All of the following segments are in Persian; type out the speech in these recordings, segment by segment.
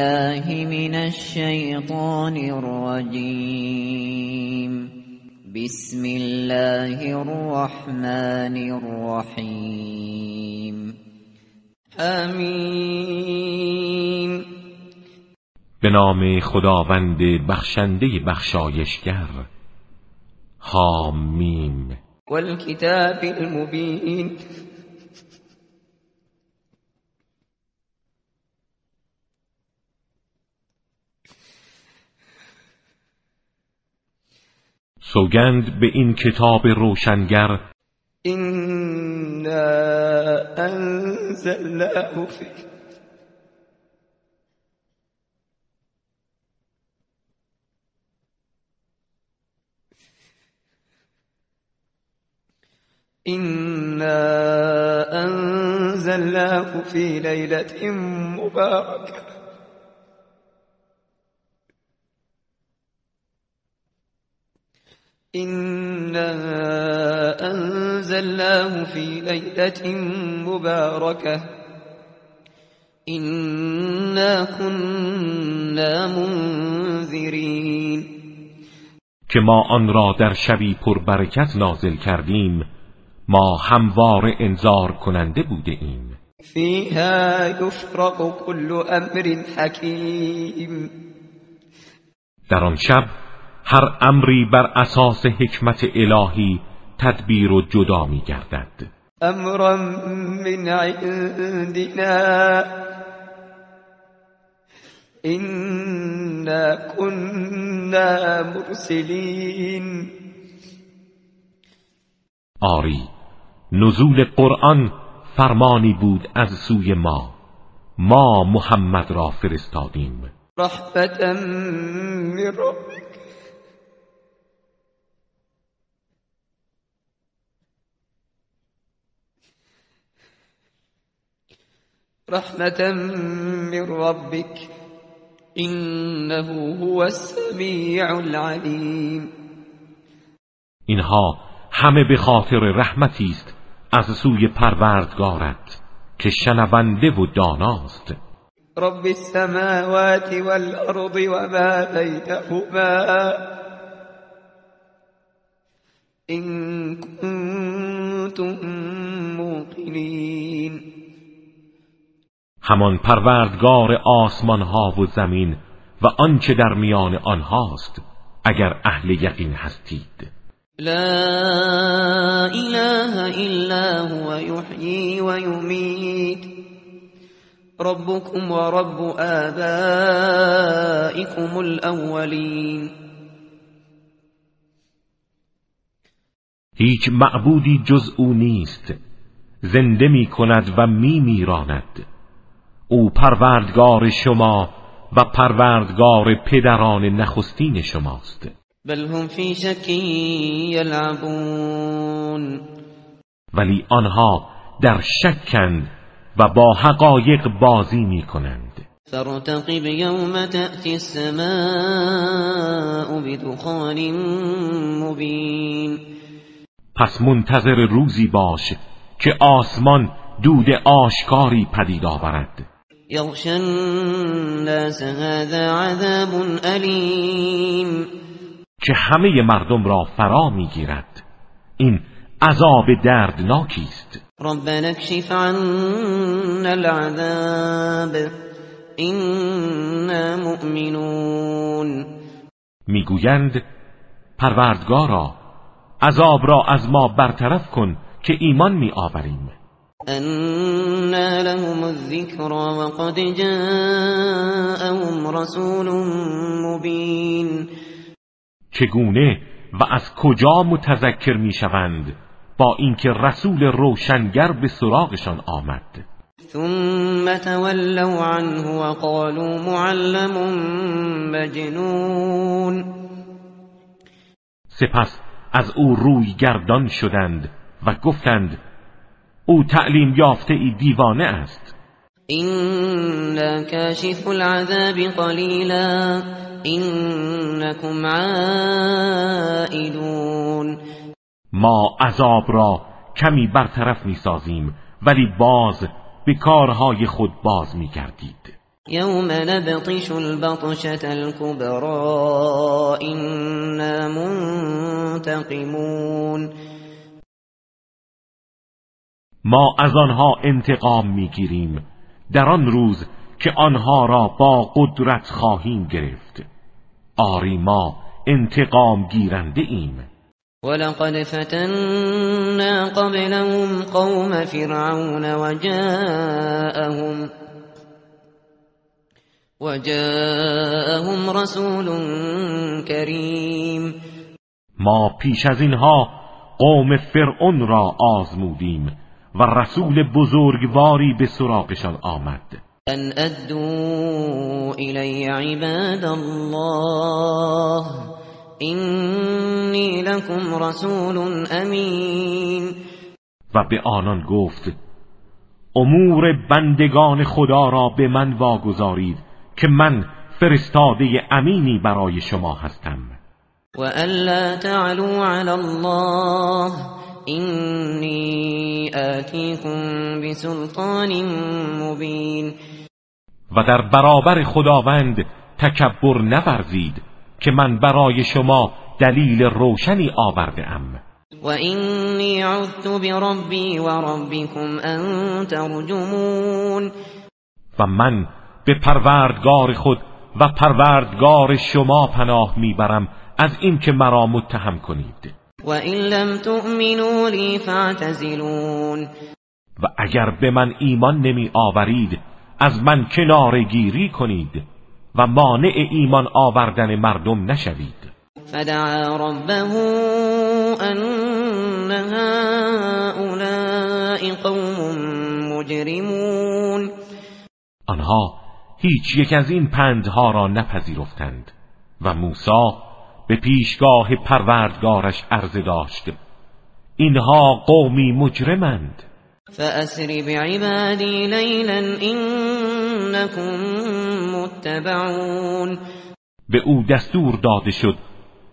بالله من الشیطان الرجیم بسم الله الرحمن الرحیم آمین به نام خداوند بخشنده بخشایشگر. حامیم. والکتاب المبین. سوگند به این کتاب روشنگر اینا انزلناه فی إنا أنزلناه في ليلة مباركة إنا أنزلناه في ليلة مباركة إنا كنا منذرين که ما آن را در شبی پربرکت نازل کردیم ما هموار انذار کننده بوده ایم. فيها يفرق كل أمر حكيم در آن شب هر امری بر اساس حکمت الهی تدبیر و جدا می گردد امرا من عندنا. إنا كنا مرسلين آری نزول قرآن فرمانی بود از سوی ما. ما محمد را فرستادیم. رحمة من ربك رحمة من ربك إنه هو السميع العليم. اینها همه به خاطر رحمتی است از سوی پروردگارت که شنونده و داناست. رب السماوات والأرض وما بينهما. إن كنتم موقنين. همان پروردگار آسمان ها و زمین و آنچه در میان آنهاست اگر اهل یقین هستید. لا إله إلا هو يحيي ويميت ربكم ورب آبائكم الأولين هیچ معبودی جز او نیست. زنده می کند و می میراند او پروردگار شما و پروردگار پدران نخستین شماست. بل هم في شك يلعبون ولی آنها در شکند و با حقایق بازی می کنند فارتقب يوم تأتي السماء بدخان مبين پس منتظر روزی باش که آسمان دود آشکاری پدید آورد. يغشى الناس هذا عذاب أليم. که همه مردم را فرا می‌گیرد. این عذاب دردناکی است. ربنا اكشف عنا العذاب. إنا مؤمنون. می‌گویند پروردگارا عذاب را از ما برطرف کن که ایمان می آوریم أنا لهم الذكرى وقد جاءهم رسول مبين. چگونه و از کجا متذکر می‌شوند با اینکه رسول روشنگر به سراغشان آمد؟ ثم تولوا عنه وقالوا معلم مجنون. سپس از او روی گردان شدند و گفتند او تعلیم یافته ای دیوانه است. إنا كاشف العذاب قليلا إنكم عائدون ما عذاب را کمی برطرف می‌سازیم ولی باز به کارهای خود باز میگردید. یوم نبطش البطشة الكبرى إنا منتقمون ما از آنها انتقام می‌گیریم در آن روز که آنها را با قدرت خواهیم گرفت. آری ما انتقام گیرنده ایم. ولقد فتنا قبلهم قوم فرعون وجاءهم وجاءهم رسول کریم ما پیش از اینها قوم فرعون را آزمودیم. و رسول بزرگواری به سراغشان آمد. ان ادو الی عباد الله اینی لکم رسول امین. و به آنان گفت امور بندگان خدا را به من واگذارید که من فرستاده امینی برای شما هستم. و الا تعلوا علی الله اینی آتیکم بسلطان مبین و در برابر خداوند تکبر نورزید که من برای شما دلیل روشنی آورده ام. و اینی عذت بربی و ربکم ان ترجمون. و من به پروردگار خود و پروردگار شما پناه می‌برم از اینکه مرا متهم کنید. و این لم تؤمنوا لی فاعتزلون و اگر به من ایمان نمی آورید از من کنار گیری کنید و مانع ایمان آوردن مردم نشوید؟ فدعا ربه ان هؤلاء قوم مجرمون آنها هیچ یک از این پندها را نپذیرفتند و موسی به پیشگاه پروردگارش عرضه داشت. اینها قومی مجرمند. فأسر بعبادی لیلا انکم متبعون. به او دستور داده شد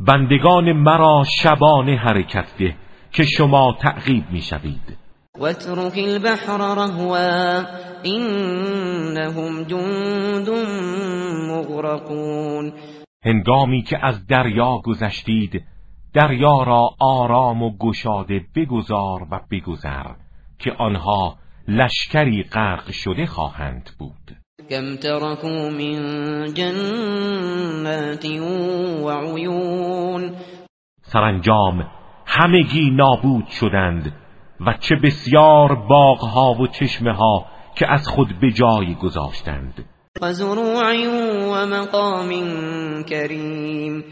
بندگان مرا شبانه حرکت ده که شما تعقیب می‌شوید. واترك البحر رهوا انهم جند مغرقون. هنگامی که از دریا گذشتید دریا را آرام و گشاده بگذار و بگذر که آنها لشکری غرق شده خواهند بود. کم ترکو من جنات و عیون. سرانجام همگی نابود شدند و چه بسیار باغها و چشمه ها که از خود به جای گذاشتند. و زروع و مقام کریم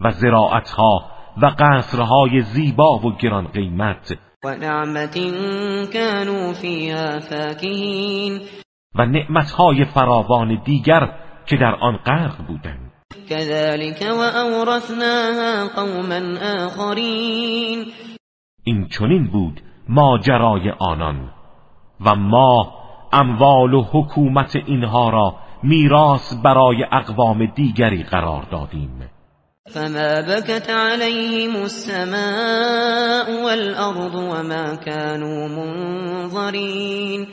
و زراعتها و قصرهای زیبا و گران قیمت. و نعمت كانوا فیها فاکهین و نعمتهای فراوان دیگر که در آن غرق بودند. كذلك اورثناها قوما آخرین این چنین بود ماجرای آنان. و ما اموال و حکومت اینها را میراث برای اقوام دیگری قرار دادیم. فما بكت عليهم السماء والارض وما كانوا منظرین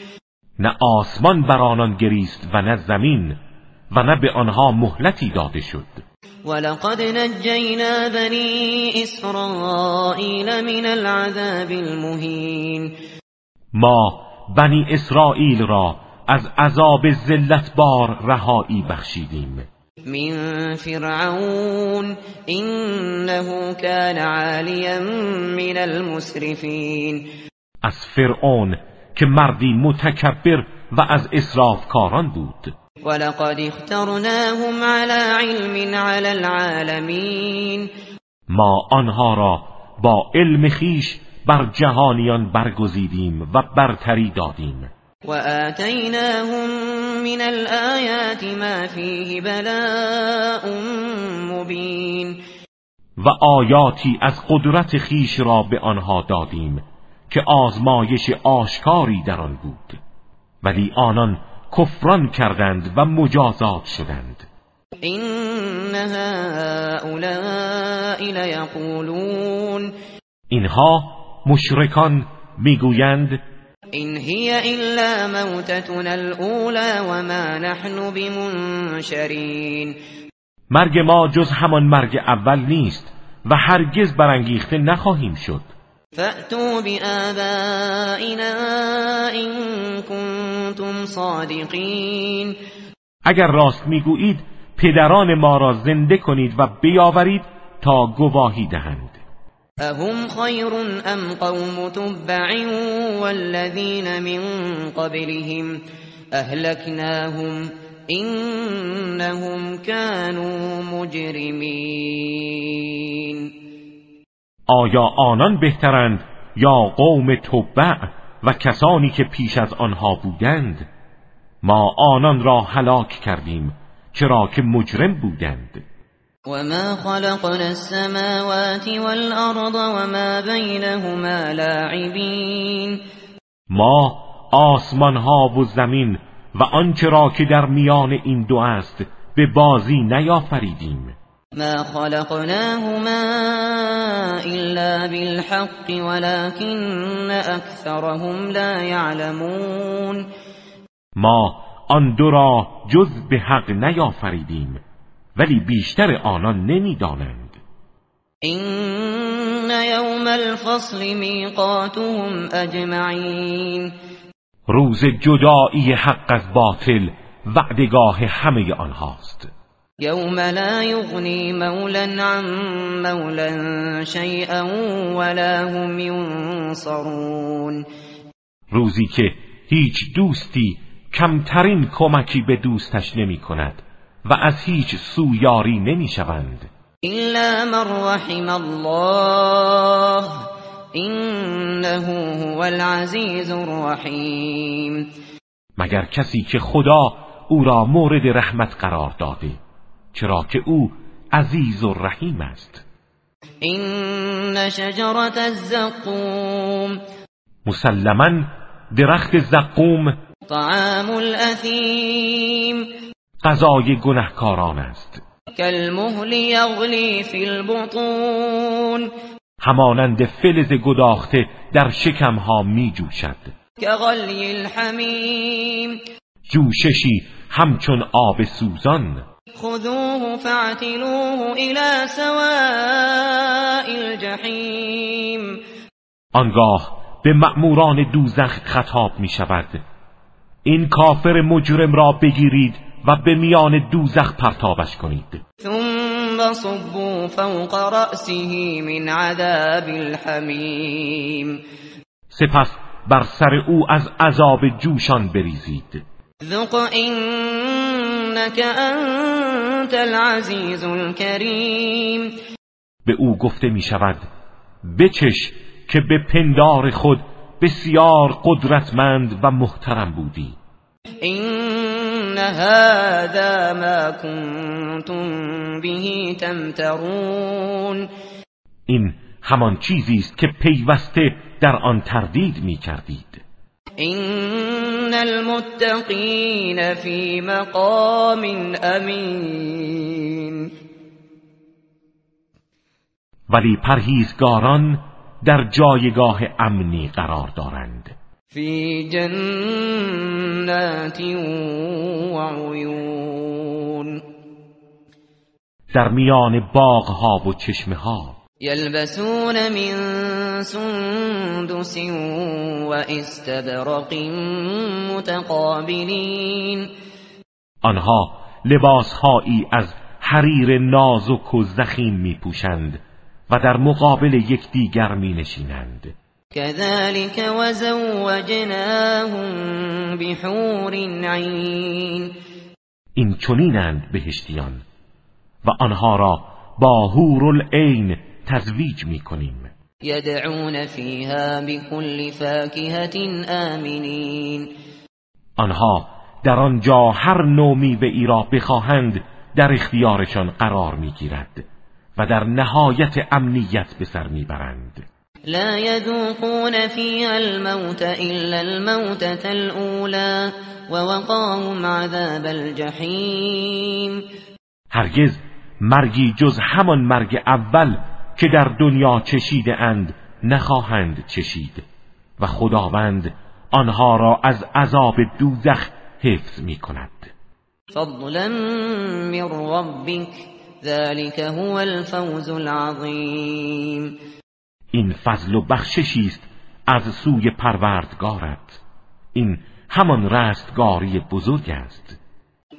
نه آسمان بر آنان گریست و نه زمین و نه به آنها مهلتی داده شد. ولقد نجینا بنی اسرائیل من العذاب المهین ما بنی اسرائیل را از عذاب ذلت بار رهایی بخشیدیم. من فرعون انه كان عالیا من المسرفین. از فرعون که مردی متکبر و از اسرافکاران بود. ولقد اخترناهم على علم على العالمین. ما آنها را با علم خیش بر جهانیان برگزیدیم و برتری دادیم. و آتیناهم من الآیات ما فیه بلاء مبین و آیاتی از قدرت خیش را به آنها دادیم که آزمایش آشکاری در آن بود. ولی آنان کفران کردند و مجازات شدند. این هؤلاء لیقولون اینها مشرکان می‌گویند این هی الا موتتنا الاولى وما نحن بمنشرین مرگ ما جز همان مرگ اول نیست و هرگز برانگیخته نخواهیم شد. فأتوا بآبائنا إن كنتم صادقین اگر راست می‌گویید پدران ما را زنده کنید و بیاورید تا گواهی دهند. اهم خیر ام قوم تبع والذین من قبلهم اهلکناهم انهم كانوا مجرمین آیا آنان بهترند یا قوم تبع و کسانی که پیش از آنها بودند؟ ما آنان را هلاک کردیم چرا که مجرم بودند. وما خلقنا السماوات والأرض وما بينهما لاعبین ما آسمان ها و زمین و آنچه را که در میان این دو است به بازی نیافریدیم. ما خلقناهما الا بالحق ولكن اكثرهم لا يعلمون ما آن دو را جز به حق نیافریدیم. ولی بیشتر آنان نمی‌دانند. این یوم الفصل میقاتهم اجمعین روز جدایی حق از باطل وعدگاه همه آنهاست. یوم لا یغنی مولا عن مولا شیئا ولا هم ینصرون روزی که هیچ دوستی کمترین کمکی به دوستش نمی کند و از هیچ سویاری نمی شوند إلا من رحم الله انه هو العزیز الرحیم مگر کسی که خدا او را مورد رحمت قرار داده چرا که او عزیز و رحیم است. این شجرت الزقوم مسلما درخت زقوم طعام الاثیم غذای گنهکاران است. کالمهل یغلی فی البطون. همانند فلز گداخته در شکمها می جوشد کغلی الحمیم. جوششی همچون آب سوزان. خذوه فاعتلوه الى سواء الجحیم. آنگاه به مأموران دوزخ خطاب می شود این کافر مجرم را بگیرید و به میان دوزخ پرتابش کنید. ثم صبوا فوق رأسه من عذاب الحمیم. سپس بر سر او از عذاب جوشان بریزید. ذق انك انت العزیز الكریم به او گفته می شود بچش که به پندار خود بسیار قدرتمند و محترم بودی. این هذا ما کنتم به تمترون این همان چیزی است که پیوسته در آن تردید می کردید این المتقین فی مقام امین ولی پرهیزگاران در جایگاه امنی قرار دارند. فی جنات و عیون در میان باغها و چشمه ها یلبسون من سندس و استبرق متقابلین. آنها لباسهایی از حریر نازک و زخیم می پوشند و در مقابل یکدیگر می نشینند كذلك وزوجناهم بحور عین این چنینند بهشتیان و آنها را با حور العین تزویج می کنیم یدعون فیها بكل فاکهة آمنین. آنها در آنجا هر نوع میوه ای را بخواهند در اختیارشان قرار می‌گیرد و در نهایت امنیت به سر می‌برند. لا يذوقون فيها الموت إلا الموتة الأولى ووقاهم عذاب الجحیم هرگز مرگی جز همان مرگ اول که در دنیا چشیده اند نخواهند چشید. و خداوند آنها را از عذاب دوزخ حفظ می کند فضلا من ربك ذلك هو الفوز العظیم. این فضل و بخششی است از سوی پروردگارت. این همان رستگاری بزرگ است.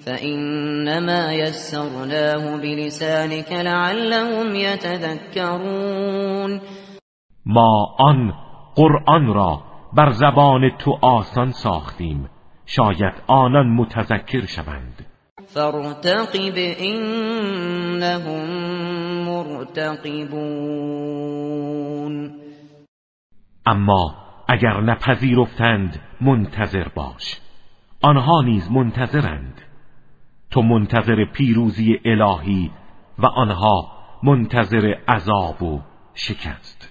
فإنما يسرناه بلسانك لعلهم يتذكرون. ما آن قرآن را بر زبان تو آسان ساختیم. شاید آنان متذکر شوند. فارتقب انهم مرتقبون اما اگر نپذیرفتند منتظر باش. آنها نیز منتظرند. تو منتظر پیروزی الهی و آنها منتظر عذاب و شکست.